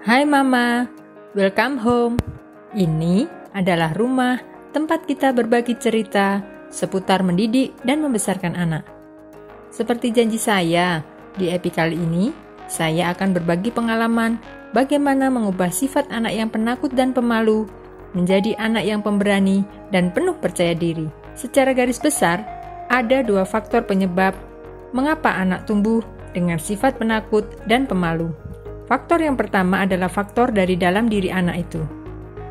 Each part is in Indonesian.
Hai Mama, welcome home. Ini adalah rumah tempat kita berbagi cerita seputar mendidik dan membesarkan anak. Seperti janji saya, di epi kali ini saya akan berbagi pengalaman bagaimana mengubah sifat anak yang penakut dan pemalu menjadi anak yang pemberani dan penuh percaya diri. Secara garis besar, ada dua faktor penyebab mengapa anak tumbuh dengan sifat penakut dan pemalu. Faktor yang pertama adalah faktor dari dalam diri anak itu.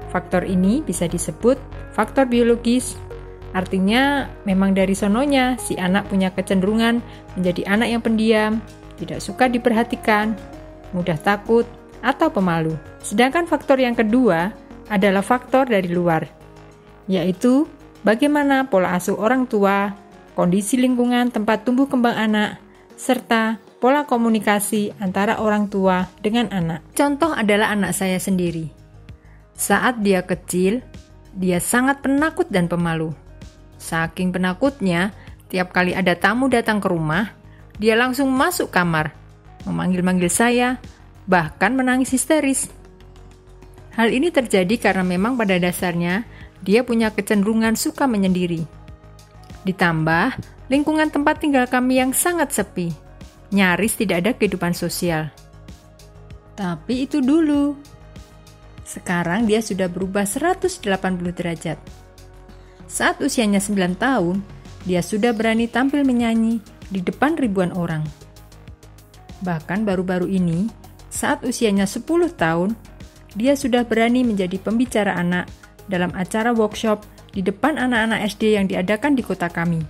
Faktor ini bisa disebut faktor biologis, artinya memang dari sononya si anak punya kecenderungan menjadi anak yang pendiam, tidak suka diperhatikan, mudah takut, atau pemalu. Sedangkan faktor yang kedua adalah faktor dari luar, yaitu bagaimana pola asuh orang tua, kondisi lingkungan tempat tumbuh kembang anak, serta pola komunikasi antara orang tua dengan anak. Contoh adalah anak saya sendiri. Saat dia kecil, dia sangat penakut dan pemalu. Saking penakutnya, tiap kali ada tamu datang ke rumah, dia langsung masuk kamar, memanggil-manggil saya, bahkan menangis histeris. Hal ini terjadi karena memang pada dasarnya dia punya kecenderungan suka menyendiri. Ditambah, lingkungan tempat tinggal kami yang sangat sepi nyaris tidak ada kehidupan sosial. Tapi itu dulu. Sekarang dia sudah berubah 180 derajat. Saat usianya 9 tahun, dia sudah berani tampil menyanyi di depan ribuan orang. Bahkan baru-baru ini, saat usianya 10 tahun, dia sudah berani menjadi pembicara anak dalam acara workshop di depan anak-anak SD yang diadakan di kota kami.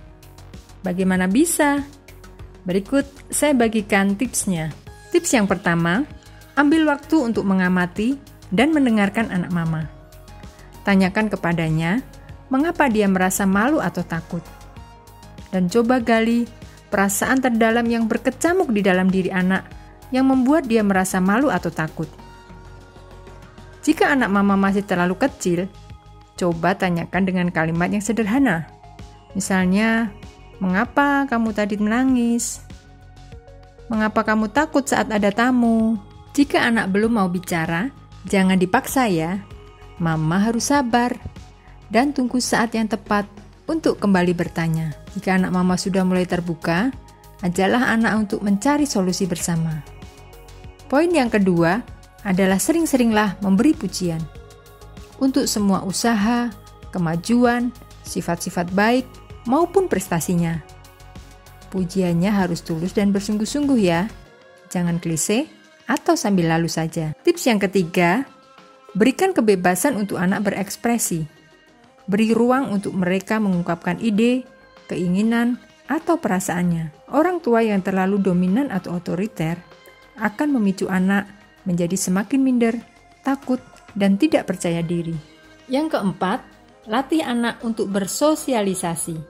Bagaimana bisa? Berikut saya bagikan tipsnya. Tips yang pertama, ambil waktu untuk mengamati dan mendengarkan anak mama. Tanyakan kepadanya, mengapa dia merasa malu atau takut. Dan coba gali perasaan terdalam yang berkecamuk di dalam diri anak yang membuat dia merasa malu atau takut. Jika anak mama masih terlalu kecil, coba tanyakan dengan kalimat yang sederhana. Misalnya, Mengapa kamu tadi menangis? Mengapa kamu takut saat ada tamu? Jika anak belum mau bicara, jangan dipaksa ya. Mama harus sabar dan tunggu saat yang tepat untuk kembali bertanya. Jika anak mama sudah mulai terbuka, ajalah anak untuk mencari solusi bersama. Poin yang kedua adalah sering-seringlah memberi pujian. Untuk semua usaha, kemajuan, sifat-sifat baik, maupun prestasinya. Pujiannya harus tulus dan bersungguh-sungguh ya. Jangan klise atau sambil lalu saja. Tips yang ketiga, berikan kebebasan untuk anak berekspresi. Beri ruang untuk mereka mengungkapkan ide, keinginan, atau perasaannya. Orang tua yang terlalu dominan atau otoriter akan memicu anak menjadi semakin minder, takut, dan tidak percaya diri. Yang keempat, Latih anak untuk bersosialisasi.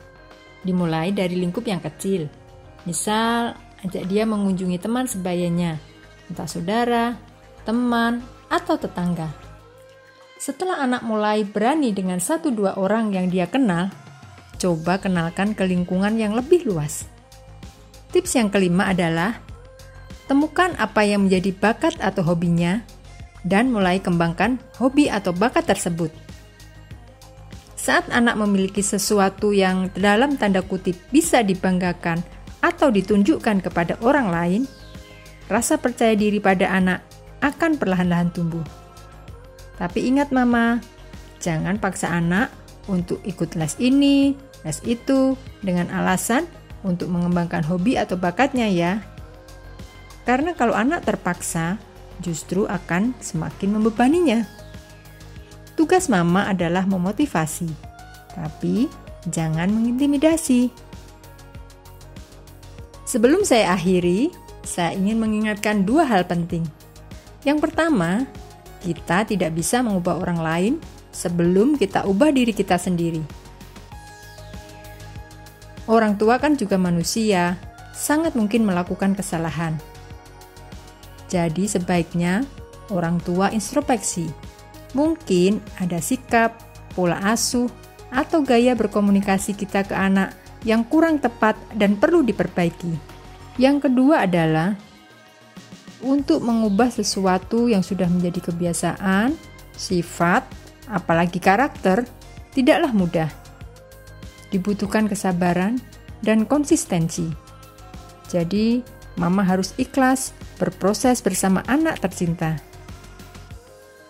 Dimulai dari lingkup yang kecil. Misal, ajak dia mengunjungi teman sebayanya, entah saudara, teman, atau tetangga. Setelah anak mulai berani dengan satu dua orang yang dia kenal, coba kenalkan ke lingkungan yang lebih luas. Tips yang kelima adalah temukan apa yang menjadi bakat atau hobinya, dan mulai kembangkan hobi atau bakat tersebut. Saat anak memiliki sesuatu yang dalam tanda kutip bisa dibanggakan atau ditunjukkan kepada orang lain, rasa percaya diri pada anak akan perlahan-lahan tumbuh. Tapi ingat mama, jangan paksa anak untuk ikut les ini, les itu dengan alasan untuk mengembangkan hobi atau bakatnya ya. Karena kalau anak terpaksa, justru akan semakin membebaninya. Tugas mama adalah memotivasi, tapi jangan mengintimidasi. Sebelum saya akhiri, saya ingin mengingatkan dua hal penting. Yang pertama, kita tidak bisa mengubah orang lain sebelum kita ubah diri kita sendiri. Orang tua kan juga manusia, sangat mungkin melakukan kesalahan. Jadi sebaiknya orang tua introspeksi Mungkin ada sikap, pola asuh, atau gaya berkomunikasi kita ke anak yang kurang tepat dan perlu diperbaiki. Yang kedua adalah untuk mengubah sesuatu yang sudah menjadi kebiasaan, sifat, apalagi karakter, tidaklah mudah. Dibutuhkan kesabaran dan konsistensi. Jadi, mama harus ikhlas berproses bersama anak tercinta.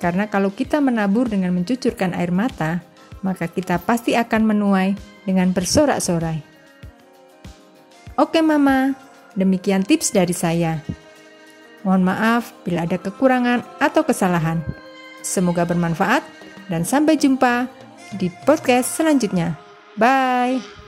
Karena kalau kita menabur dengan mencucurkan air mata, maka kita pasti akan menuai dengan bersorak-sorai. Oke, Mama, demikian tips dari saya. Mohon maaf bila ada kekurangan atau kesalahan. Semoga bermanfaat dan sampai jumpa di podcast selanjutnya. Bye.